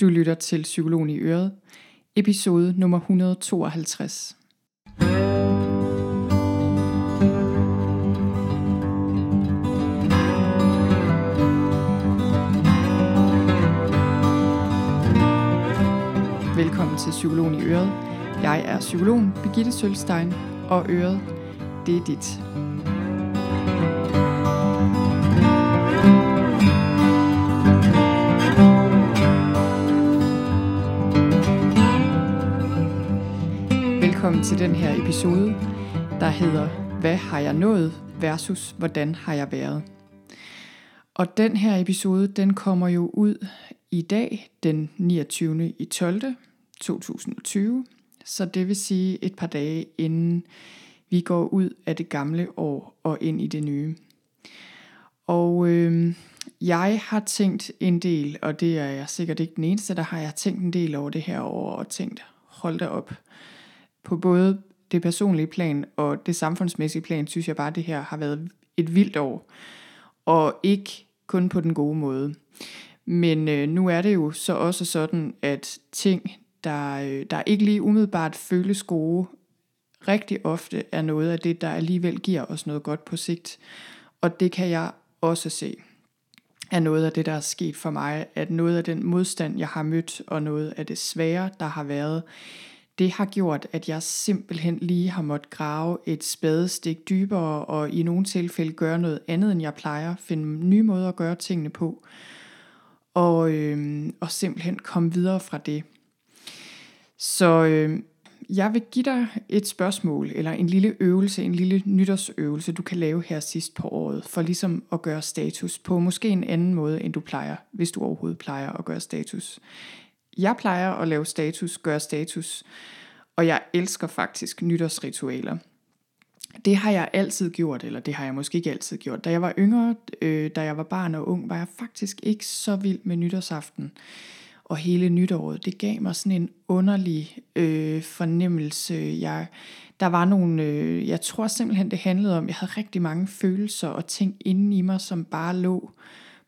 Du lytter til Psykologen i Øret, episode nummer 152. Velkommen til Psykologen i Øret. Jeg er psykologen Birgitte Sølstein, og Øret, det er dit. Velkommen til den her episode, der hedder Hvad har jeg nået versus hvordan har jeg været? Og den her episode, den kommer jo ud i dag, den 29. i 12. 2020. Så det vil sige et par dage inden vi går ud af det gamle år og ind i det nye. Og øh, jeg har tænkt en del, og det er jeg sikkert ikke den eneste, der har jeg tænkt en del over det her år og tænkt, hold da op på både det personlige plan og det samfundsmæssige plan, synes jeg bare, at det her har været et vildt år. Og ikke kun på den gode måde. Men øh, nu er det jo så også sådan, at ting, der, øh, der ikke lige umiddelbart føles gode, rigtig ofte er noget af det, der alligevel giver os noget godt på sigt. Og det kan jeg også se er noget af det, der er sket for mig, at noget af den modstand, jeg har mødt, og noget af det svære, der har været, det har gjort, at jeg simpelthen lige har måttet grave et spadestik dybere, og i nogle tilfælde gøre noget andet, end jeg plejer. Finde nye måder at gøre tingene på. Og, øh, og simpelthen komme videre fra det. Så øh, jeg vil give dig et spørgsmål, eller en lille øvelse, en lille nytårsøvelse, du kan lave her sidst på året, for ligesom at gøre status på måske en anden måde, end du plejer, hvis du overhovedet plejer at gøre status. Jeg plejer at lave status, gøre status, og jeg elsker faktisk nytårsritualer. Det har jeg altid gjort, eller det har jeg måske ikke altid gjort. Da jeg var yngre, øh, da jeg var barn og ung, var jeg faktisk ikke så vild med nytårsaften og hele nytåret. Det gav mig sådan en underlig øh, fornemmelse. Jeg, der var nogle, øh, jeg tror simpelthen det handlede om, jeg havde rigtig mange følelser og ting inde i mig, som bare lå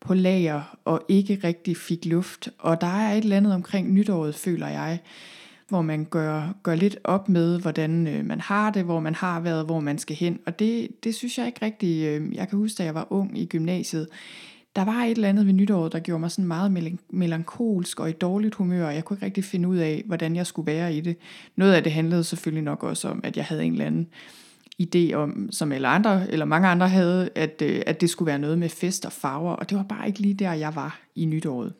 på lager og ikke rigtig fik luft. Og der er et eller andet omkring nytåret, føler jeg, hvor man gør, gør lidt op med, hvordan øh, man har det, hvor man har været, hvor man skal hen. Og det, det synes jeg ikke rigtig, øh, jeg kan huske, da jeg var ung i gymnasiet, der var et eller andet ved nytåret, der gjorde mig sådan meget melankolsk og i dårligt humør, og jeg kunne ikke rigtig finde ud af, hvordan jeg skulle være i det. Noget af det handlede selvfølgelig nok også om, at jeg havde en eller anden idé om, som alle andre, eller mange andre havde, at, øh, at det skulle være noget med fest og farver, og det var bare ikke lige der, jeg var i nytåret.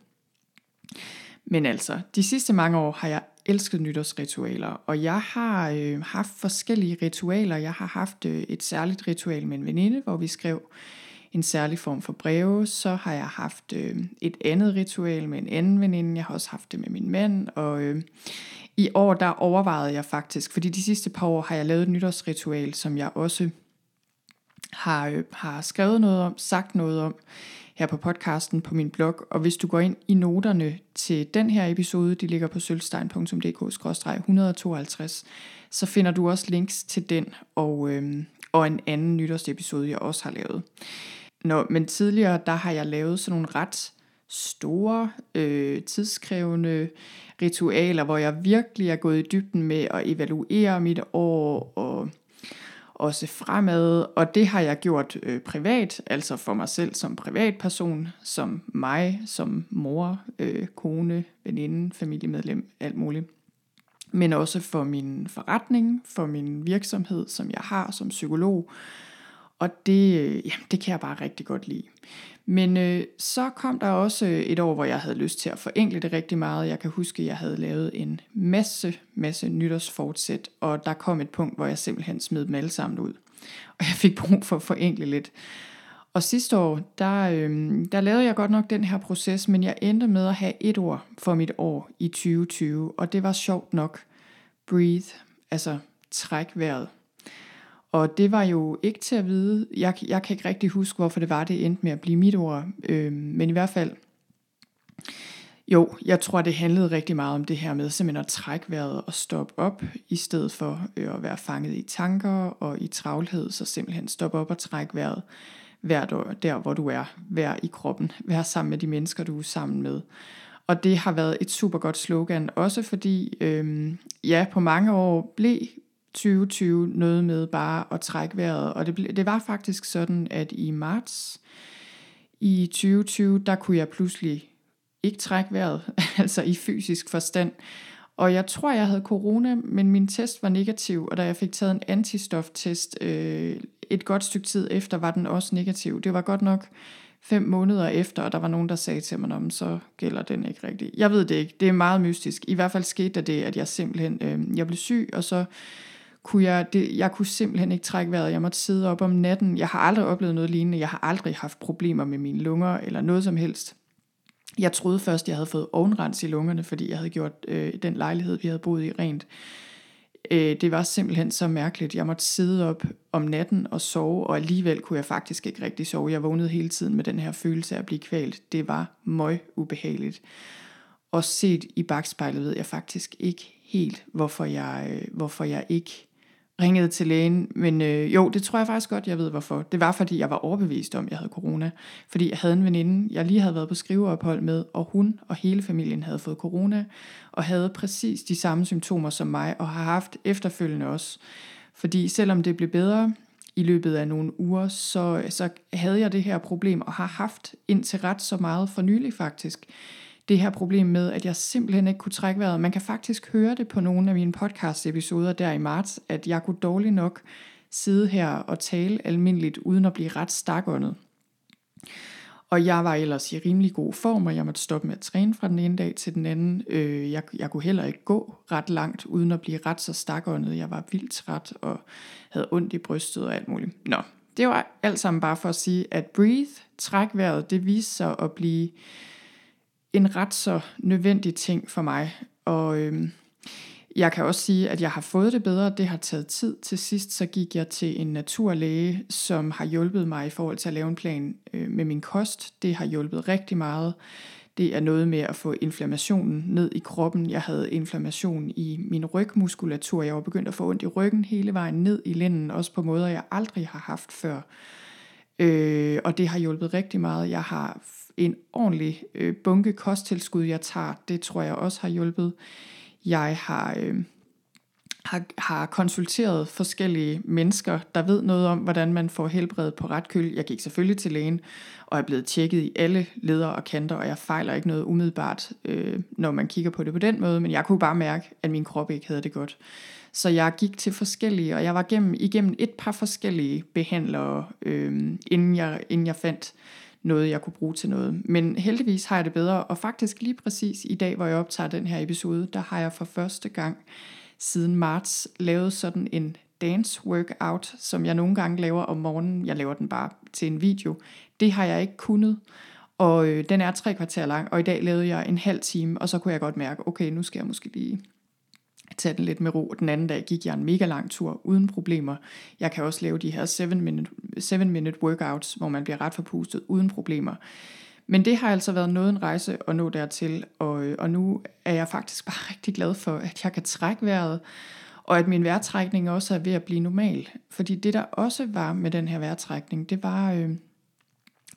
Men altså, de sidste mange år har jeg elsket nytårsritualer, og jeg har øh, haft forskellige ritualer. Jeg har haft øh, et særligt ritual med en veninde, hvor vi skrev en særlig form for breve. Så har jeg haft øh, et andet ritual med en anden veninde. Jeg har også haft det med min mand, og øh, i år der overvejede jeg faktisk, fordi de sidste par år har jeg lavet et nytårsritual, som jeg også har, øh, har skrevet noget om, sagt noget om her på podcasten på min blog. Og hvis du går ind i noterne til den her episode, de ligger på sølvstein.dk-152, så finder du også links til den og, øh, og en anden nytårsepisode, jeg også har lavet. Nå, men tidligere, der har jeg lavet sådan nogle ret store, øh, tidskrævende ritualer, hvor jeg virkelig er gået i dybden med at evaluere mit år og også fremad, og det har jeg gjort øh, privat, altså for mig selv som privatperson, som mig, som mor, øh, kone, veninde, familiemedlem, alt muligt. Men også for min forretning, for min virksomhed, som jeg har som psykolog. Og det, øh, jamen, det kan jeg bare rigtig godt lide. Men øh, så kom der også øh, et år, hvor jeg havde lyst til at forenkle det rigtig meget. Jeg kan huske, at jeg havde lavet en masse, masse nytårsfortsæt, og der kom et punkt, hvor jeg simpelthen smed dem alle sammen ud. Og jeg fik brug for at forenkle lidt. Og sidste år, der, øh, der lavede jeg godt nok den her proces, men jeg endte med at have et ord for mit år i 2020, og det var sjovt nok breathe, altså træk vejret. Og det var jo ikke til at vide. Jeg, jeg kan ikke rigtig huske, hvorfor det var, det endte med at blive mit ord. Øh, men i hvert fald, jo, jeg tror, det handlede rigtig meget om det her med simpelthen at trække vejret og stoppe op, i stedet for øh, at være fanget i tanker og i travlhed, så simpelthen stoppe op og trække vejret hver der, hvor du er, vær i kroppen, vær sammen med de mennesker, du er sammen med. Og det har været et super godt slogan, også fordi, øhm, ja, på mange år blev 2020 noget med bare at trække vejret. Og det, det var faktisk sådan, at i marts i 2020, der kunne jeg pludselig ikke trække vejret, altså i fysisk forstand. Og jeg tror, jeg havde corona, men min test var negativ, og da jeg fik taget en antistoftest øh, et godt stykke tid efter, var den også negativ. Det var godt nok fem måneder efter, og der var nogen, der sagde til mig, om så gælder den ikke rigtigt. Jeg ved det ikke, det er meget mystisk. I hvert fald skete der det, at jeg simpelthen, øh, jeg blev syg, og så kunne jeg, det, jeg kunne simpelthen ikke trække vejret. Jeg måtte sidde op om natten. Jeg har aldrig oplevet noget lignende. Jeg har aldrig haft problemer med mine lunger eller noget som helst. Jeg troede først, jeg havde fået ovenrens i lungerne, fordi jeg havde gjort øh, den lejlighed, vi havde boet i, rent. Øh, det var simpelthen så mærkeligt. Jeg måtte sidde op om natten og sove, og alligevel kunne jeg faktisk ikke rigtig sove. Jeg vågnede hele tiden med den her følelse af at blive kvalt. Det var møg ubehageligt. Og set i bagspejlet ved jeg faktisk ikke helt, hvorfor jeg, øh, hvorfor jeg ikke ringede til lægen, men øh, jo, det tror jeg faktisk godt, jeg ved hvorfor. Det var, fordi jeg var overbevist om, at jeg havde corona. Fordi jeg havde en veninde, jeg lige havde været på skriveophold med, og hun og hele familien havde fået corona, og havde præcis de samme symptomer som mig, og har haft efterfølgende også. Fordi selvom det blev bedre i løbet af nogle uger, så, så havde jeg det her problem, og har haft indtil ret så meget for nylig faktisk det her problem med, at jeg simpelthen ikke kunne trække vejret. Man kan faktisk høre det på nogle af mine podcast-episoder der i marts, at jeg kunne dårligt nok sidde her og tale almindeligt, uden at blive ret stakåndet. Og jeg var ellers i rimelig god form, og jeg måtte stoppe med at træne fra den ene dag til den anden. Øh, jeg, jeg kunne heller ikke gå ret langt, uden at blive ret så stakåndet. Jeg var vildt træt og havde ondt i brystet og alt muligt. Nå, det var alt sammen bare for at sige, at breathe, træk vejret, det viste sig at blive en ret så nødvendig ting for mig. Og øhm, jeg kan også sige, at jeg har fået det bedre. Det har taget tid. Til sidst så gik jeg til en naturlæge, som har hjulpet mig i forhold til at lave en plan øh, med min kost. Det har hjulpet rigtig meget. Det er noget med at få inflammationen ned i kroppen. Jeg havde inflammation i min rygmuskulatur. Jeg var begyndt at få ondt i ryggen hele vejen ned i lænden, også på måder, jeg aldrig har haft før. Øh, og det har hjulpet rigtig meget. Jeg har en ordentlig øh, bunke kosttilskud, jeg tager. Det tror jeg også har hjulpet. Jeg har, øh, har, har konsulteret forskellige mennesker, der ved noget om, hvordan man får helbredet på ret køl. Jeg gik selvfølgelig til lægen, og er blevet tjekket i alle leder og kanter, og jeg fejler ikke noget umiddelbart, øh, når man kigger på det på den måde, men jeg kunne bare mærke, at min krop ikke havde det godt. Så jeg gik til forskellige, og jeg var gennem, igennem et par forskellige behandlere, øh, inden, jeg, inden jeg fandt noget, jeg kunne bruge til noget. Men heldigvis har jeg det bedre, og faktisk lige præcis i dag, hvor jeg optager den her episode, der har jeg for første gang siden marts lavet sådan en dance workout, som jeg nogle gange laver om morgenen. Jeg laver den bare til en video. Det har jeg ikke kunnet, og øh, den er tre kvarter lang, og i dag lavede jeg en halv time, og så kunne jeg godt mærke, okay, nu skal jeg måske lige tage den lidt med ro. Den anden dag gik jeg en mega lang tur uden problemer. Jeg kan også lave de her 7 minute, 7 minute workouts, hvor man bliver ret forpustet uden problemer. Men det har altså været noget en rejse at nå dertil, og, øh, og nu er jeg faktisk bare rigtig glad for, at jeg kan trække vejret, og at min vejrtrækning også er ved at blive normal. Fordi det der også var med den her vejrtrækning, det var, øh,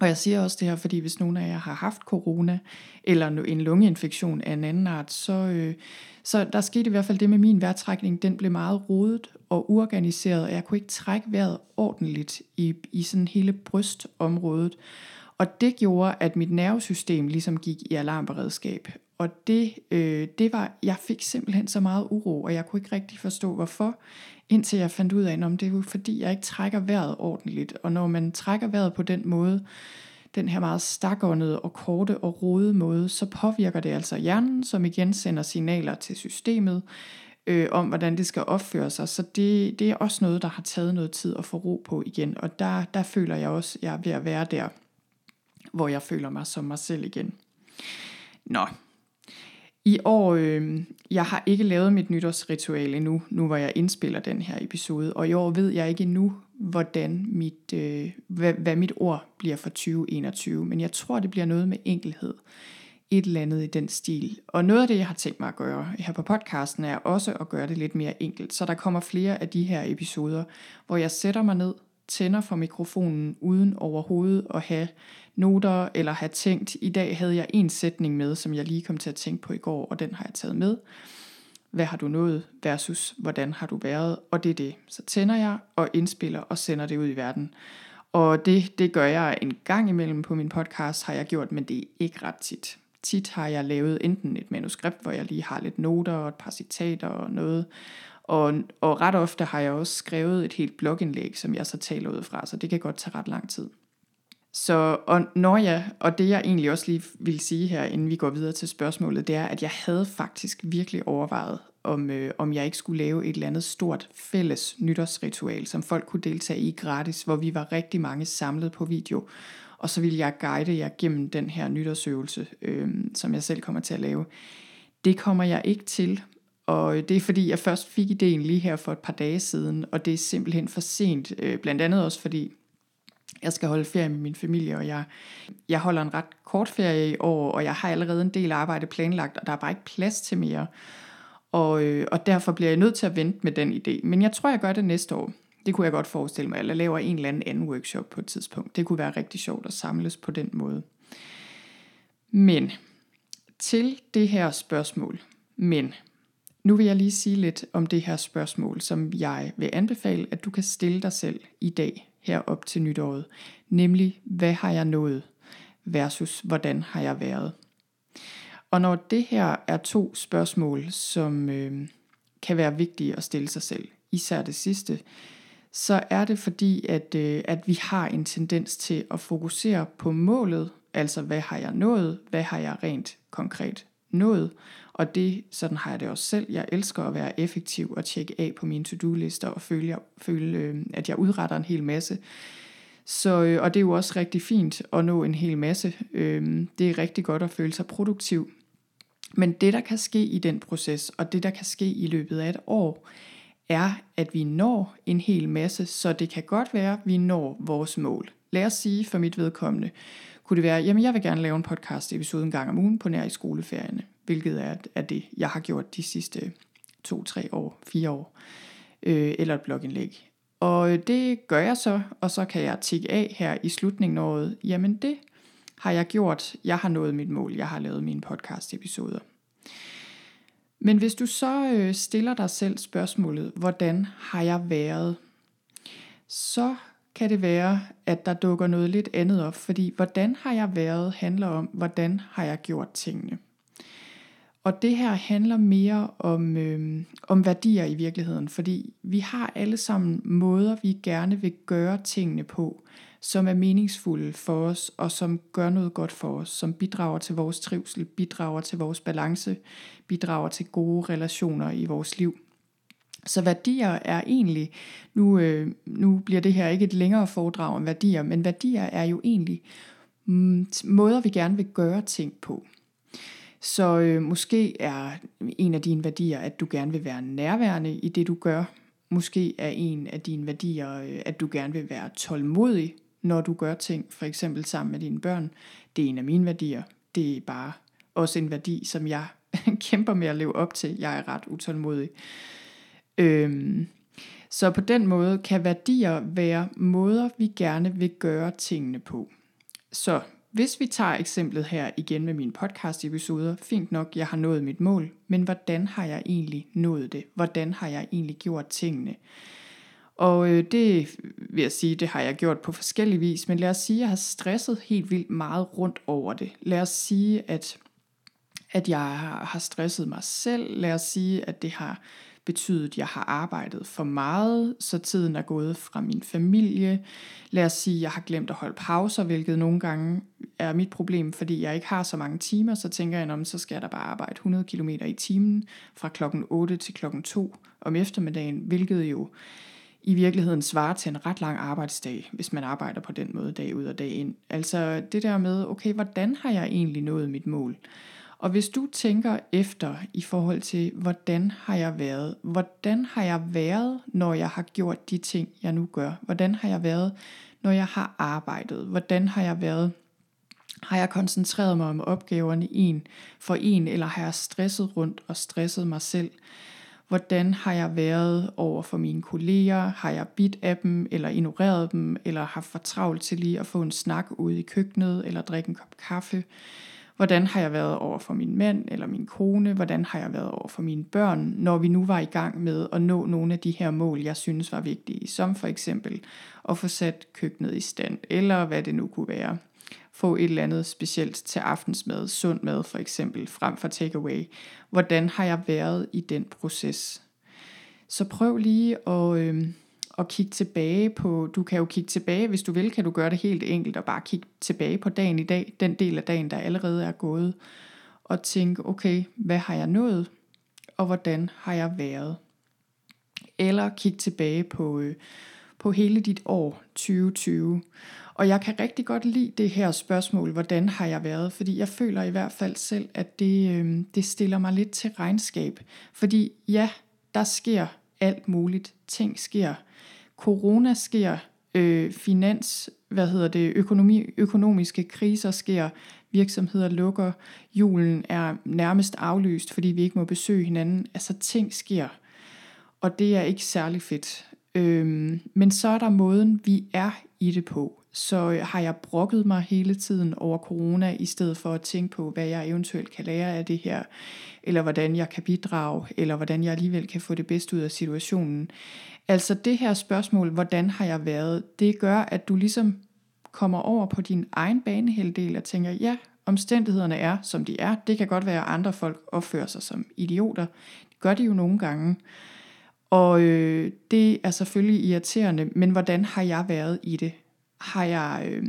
og jeg siger også det her, fordi hvis nogen af jer har haft corona, eller en lungeinfektion af en anden art, så, øh, så der skete i hvert fald det med min vejrtrækning. Den blev meget rodet og uorganiseret, og jeg kunne ikke trække vejret ordentligt i, i sådan hele brystområdet. Og det gjorde, at mit nervesystem ligesom gik i alarmberedskab. Og det, øh, det var, jeg fik simpelthen så meget uro, og jeg kunne ikke rigtig forstå, hvorfor, indtil jeg fandt ud af, om det er jo fordi, jeg ikke trækker vejret ordentligt. Og når man trækker vejret på den måde, den her meget stakåndede og korte og rode måde, så påvirker det altså hjernen, som igen sender signaler til systemet øh, om, hvordan det skal opføre sig. Så det, det er også noget, der har taget noget tid at få ro på igen. Og der, der føler jeg også, at jeg er ved at være der, hvor jeg føler mig som mig selv igen. Nå, i år, øh, jeg har ikke lavet mit nytårsritual endnu, nu hvor jeg indspiller den her episode, og i år ved jeg ikke endnu, hvordan mit, øh, hvad, hvad mit ord bliver for 2021, men jeg tror, det bliver noget med enkelhed. Et eller andet i den stil. Og noget af det, jeg har tænkt mig at gøre her på podcasten, er også at gøre det lidt mere enkelt. Så der kommer flere af de her episoder, hvor jeg sætter mig ned tænder for mikrofonen uden overhovedet at have noter eller have tænkt. I dag havde jeg en sætning med, som jeg lige kom til at tænke på i går, og den har jeg taget med. Hvad har du nået versus hvordan har du været? Og det er det. Så tænder jeg og indspiller og sender det ud i verden. Og det, det gør jeg en gang imellem på min podcast, har jeg gjort, men det er ikke ret tit. Tit har jeg lavet enten et manuskript, hvor jeg lige har lidt noter og et par citater og noget, og, og ret ofte har jeg også skrevet et helt blogindlæg, som jeg så taler ud fra, så det kan godt tage ret lang tid. Så, og når jeg, og det jeg egentlig også lige vil sige her, inden vi går videre til spørgsmålet, det er, at jeg havde faktisk virkelig overvejet, om, øh, om jeg ikke skulle lave et eller andet stort fælles nytårsritual, som folk kunne deltage i gratis, hvor vi var rigtig mange samlet på video. Og så ville jeg guide jer gennem den her nytårsøvelse, øh, som jeg selv kommer til at lave. Det kommer jeg ikke til, og øh, det er fordi, jeg først fik ideen lige her for et par dage siden, og det er simpelthen for sent. Øh, blandt andet også fordi, jeg skal holde ferie med min familie, og jeg, jeg holder en ret kort ferie i år, og jeg har allerede en del arbejde planlagt, og der er bare ikke plads til mere. Og, øh, og derfor bliver jeg nødt til at vente med den idé. Men jeg tror, jeg gør det næste år. Det kunne jeg godt forestille mig, eller laver en eller anden anden workshop på et tidspunkt. Det kunne være rigtig sjovt at samles på den måde. Men til det her spørgsmål, men nu vil jeg lige sige lidt om det her spørgsmål, som jeg vil anbefale, at du kan stille dig selv i dag her op til nytåret. Nemlig, hvad har jeg nået versus hvordan har jeg været? Og når det her er to spørgsmål, som øh, kan være vigtige at stille sig selv, især det sidste, så er det fordi, at, øh, at vi har en tendens til at fokusere på målet, altså hvad har jeg nået, hvad har jeg rent konkret nået, og det, sådan har jeg det også selv. Jeg elsker at være effektiv og tjekke af på mine to-do-lister og føle, føle øh, at jeg udretter en hel masse. Så, øh, og det er jo også rigtig fint at nå en hel masse. Øh, det er rigtig godt at føle sig produktiv. Men det, der kan ske i den proces, og det, der kan ske i løbet af et år, er, at vi når en hel masse, så det kan godt være, at vi når vores mål. Lad os sige for mit vedkommende, kunne det være, jamen jeg vil gerne lave en podcast episode en gang om ugen på nær i skoleferierne hvilket er, er det, jeg har gjort de sidste to, tre år, fire år, øh, eller et blogindlæg. Og øh, det gør jeg så, og så kan jeg tikke af her i slutningen af året, jamen det har jeg gjort, jeg har nået mit mål, jeg har lavet mine podcast episoder. Men hvis du så øh, stiller dig selv spørgsmålet, hvordan har jeg været, så kan det være, at der dukker noget lidt andet op, fordi hvordan har jeg været handler om, hvordan har jeg gjort tingene. Og det her handler mere om, øh, om værdier i virkeligheden, fordi vi har alle sammen måder, vi gerne vil gøre tingene på, som er meningsfulde for os, og som gør noget godt for os, som bidrager til vores trivsel, bidrager til vores balance, bidrager til gode relationer i vores liv. Så værdier er egentlig, nu, øh, nu bliver det her ikke et længere foredrag om værdier, men værdier er jo egentlig mm, måder, vi gerne vil gøre ting på. Så øh, måske er en af dine værdier, at du gerne vil være nærværende i det, du gør. Måske er en af dine værdier, øh, at du gerne vil være tålmodig, når du gør ting, for eksempel sammen med dine børn. Det er en af mine værdier. Det er bare også en værdi, som jeg kæmper med at leve op til. Jeg er ret utålmodig. Øhm, så på den måde kan værdier være måder, vi gerne vil gøre tingene på. Så hvis vi tager eksemplet her igen med mine podcast episoder, fint nok, jeg har nået mit mål, men hvordan har jeg egentlig nået det? Hvordan har jeg egentlig gjort tingene? Og øh, det vil jeg sige, det har jeg gjort på forskellige vis, men lad os sige, at jeg har stresset helt vildt meget rundt over det. Lad os sige, at, at jeg har stresset mig selv. Lad os sige, at det har betydet, at jeg har arbejdet for meget, så tiden er gået fra min familie. Lad os sige, at jeg har glemt at holde pauser, hvilket nogle gange er mit problem, fordi jeg ikke har så mange timer, så tænker jeg, om så skal jeg da bare arbejde 100 km i timen fra klokken 8 til klokken 2 om eftermiddagen, hvilket jo i virkeligheden svarer til en ret lang arbejdsdag, hvis man arbejder på den måde dag ud og dag ind. Altså det der med, okay, hvordan har jeg egentlig nået mit mål? Og hvis du tænker efter i forhold til, hvordan har jeg været? Hvordan har jeg været, når jeg har gjort de ting, jeg nu gør? Hvordan har jeg været, når jeg har arbejdet? Hvordan har jeg været? Har jeg koncentreret mig om opgaverne en for en, eller har jeg stresset rundt og stresset mig selv? Hvordan har jeg været over for mine kolleger? Har jeg bidt af dem, eller ignoreret dem, eller haft for travlt til lige at få en snak ude i køkkenet, eller drikke en kop kaffe? Hvordan har jeg været over for min mand eller min kone? Hvordan har jeg været over for mine børn, når vi nu var i gang med at nå nogle af de her mål, jeg synes var vigtige, som for eksempel at få sat køkkenet i stand, eller hvad det nu kunne være. Få et eller andet specielt til aftensmad, sund mad for eksempel, frem for takeaway. Hvordan har jeg været i den proces? Så prøv lige at, øh, at kigge tilbage på, du kan jo kigge tilbage, hvis du vil, kan du gøre det helt enkelt og bare kigge tilbage på dagen i dag, den del af dagen, der allerede er gået, og tænke, okay, hvad har jeg nået, og hvordan har jeg været? Eller kigge tilbage på, øh, på hele dit år 2020. Og jeg kan rigtig godt lide det her spørgsmål, hvordan har jeg været? Fordi jeg føler i hvert fald selv, at det, øh, det stiller mig lidt til regnskab. Fordi ja, der sker alt muligt. Ting sker corona sker, øh, finans, hvad hedder det, økonomi, økonomiske kriser sker, virksomheder lukker, julen er nærmest aflyst, fordi vi ikke må besøge hinanden. Altså ting sker, og det er ikke særlig fedt. Øhm, men så er der måden, vi er i det på. Så øh, har jeg brokket mig hele tiden over corona, i stedet for at tænke på, hvad jeg eventuelt kan lære af det her, eller hvordan jeg kan bidrage, eller hvordan jeg alligevel kan få det bedste ud af situationen. Altså det her spørgsmål, hvordan har jeg været, det gør, at du ligesom kommer over på din egen baneheldel og tænker, ja, omstændighederne er, som de er. Det kan godt være, at andre folk opfører sig som idioter. Det gør de jo nogle gange. Og øh, det er selvfølgelig irriterende, men hvordan har jeg været i det? Har jeg, øh,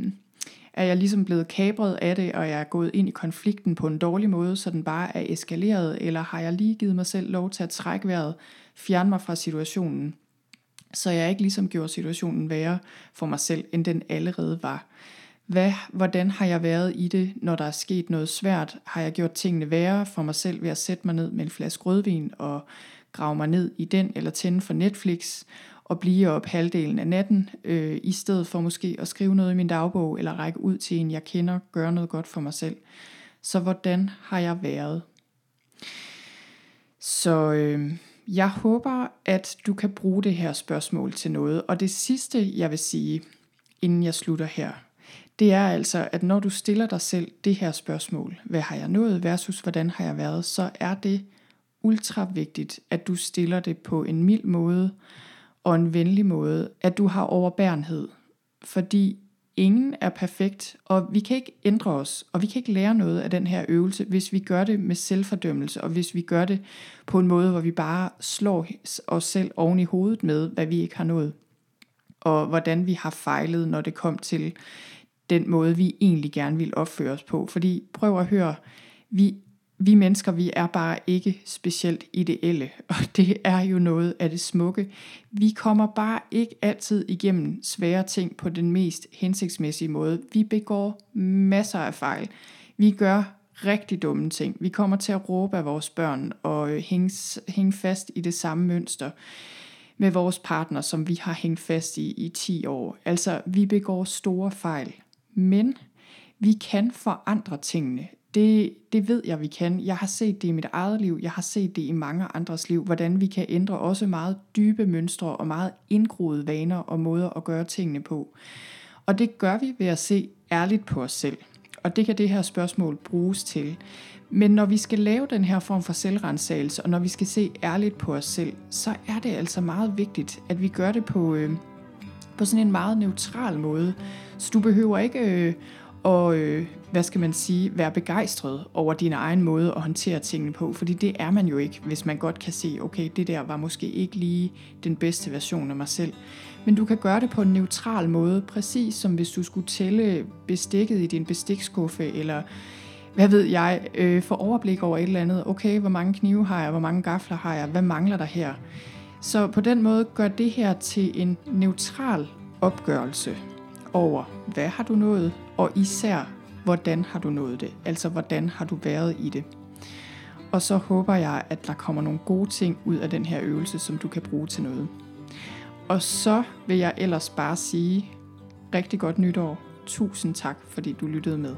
er jeg ligesom blevet kabret af det, og jeg er gået ind i konflikten på en dårlig måde, så den bare er eskaleret, eller har jeg lige givet mig selv lov til at trække vejret, fjerne mig fra situationen? så jeg ikke ligesom gjorde situationen værre for mig selv, end den allerede var. Hvad, hvordan har jeg været i det, når der er sket noget svært? Har jeg gjort tingene værre for mig selv ved at sætte mig ned med en flaske rødvin og grave mig ned i den, eller tænde for Netflix og blive op halvdelen af natten, øh, i stedet for måske at skrive noget i min dagbog, eller række ud til en, jeg kender, gøre noget godt for mig selv. Så hvordan har jeg været? Så øh, jeg håber, at du kan bruge det her spørgsmål til noget. Og det sidste, jeg vil sige, inden jeg slutter her, det er altså, at når du stiller dig selv det her spørgsmål, hvad har jeg nået versus hvordan har jeg været, så er det ultra vigtigt, at du stiller det på en mild måde og en venlig måde, at du har overbærenhed. Fordi ingen er perfekt, og vi kan ikke ændre os, og vi kan ikke lære noget af den her øvelse, hvis vi gør det med selvfordømmelse, og hvis vi gør det på en måde, hvor vi bare slår os selv oven i hovedet med, hvad vi ikke har nået, og hvordan vi har fejlet, når det kom til den måde, vi egentlig gerne vil opføre os på. Fordi prøv at høre, vi vi mennesker, vi er bare ikke specielt ideelle, og det er jo noget af det smukke. Vi kommer bare ikke altid igennem svære ting på den mest hensigtsmæssige måde. Vi begår masser af fejl. Vi gør rigtig dumme ting. Vi kommer til at råbe af vores børn og hænge, hænge fast i det samme mønster med vores partner, som vi har hængt fast i i 10 år. Altså, vi begår store fejl. Men vi kan forandre tingene. Det, det ved jeg, vi kan. Jeg har set det i mit eget liv, jeg har set det i mange andres liv, hvordan vi kan ændre også meget dybe mønstre og meget indgroede vaner og måder at gøre tingene på. Og det gør vi ved at se ærligt på os selv. Og det kan det her spørgsmål bruges til. Men når vi skal lave den her form for selvrensagelse, og når vi skal se ærligt på os selv, så er det altså meget vigtigt, at vi gør det på, øh, på sådan en meget neutral måde. Så du behøver ikke øh, og øh, hvad skal man sige, være begejstret over din egen måde at håndtere tingene på, fordi det er man jo ikke, hvis man godt kan se, okay, det der var måske ikke lige den bedste version af mig selv. Men du kan gøre det på en neutral måde, præcis som hvis du skulle tælle bestikket i din bestikskuffe, eller hvad ved jeg, øh, få overblik over et eller andet. Okay, hvor mange knive har jeg, hvor mange gafler har jeg, hvad mangler der her? Så på den måde gør det her til en neutral opgørelse over, hvad har du nået, og især, hvordan har du nået det? Altså, hvordan har du været i det? Og så håber jeg, at der kommer nogle gode ting ud af den her øvelse, som du kan bruge til noget. Og så vil jeg ellers bare sige rigtig godt nytår. Tusind tak, fordi du lyttede med.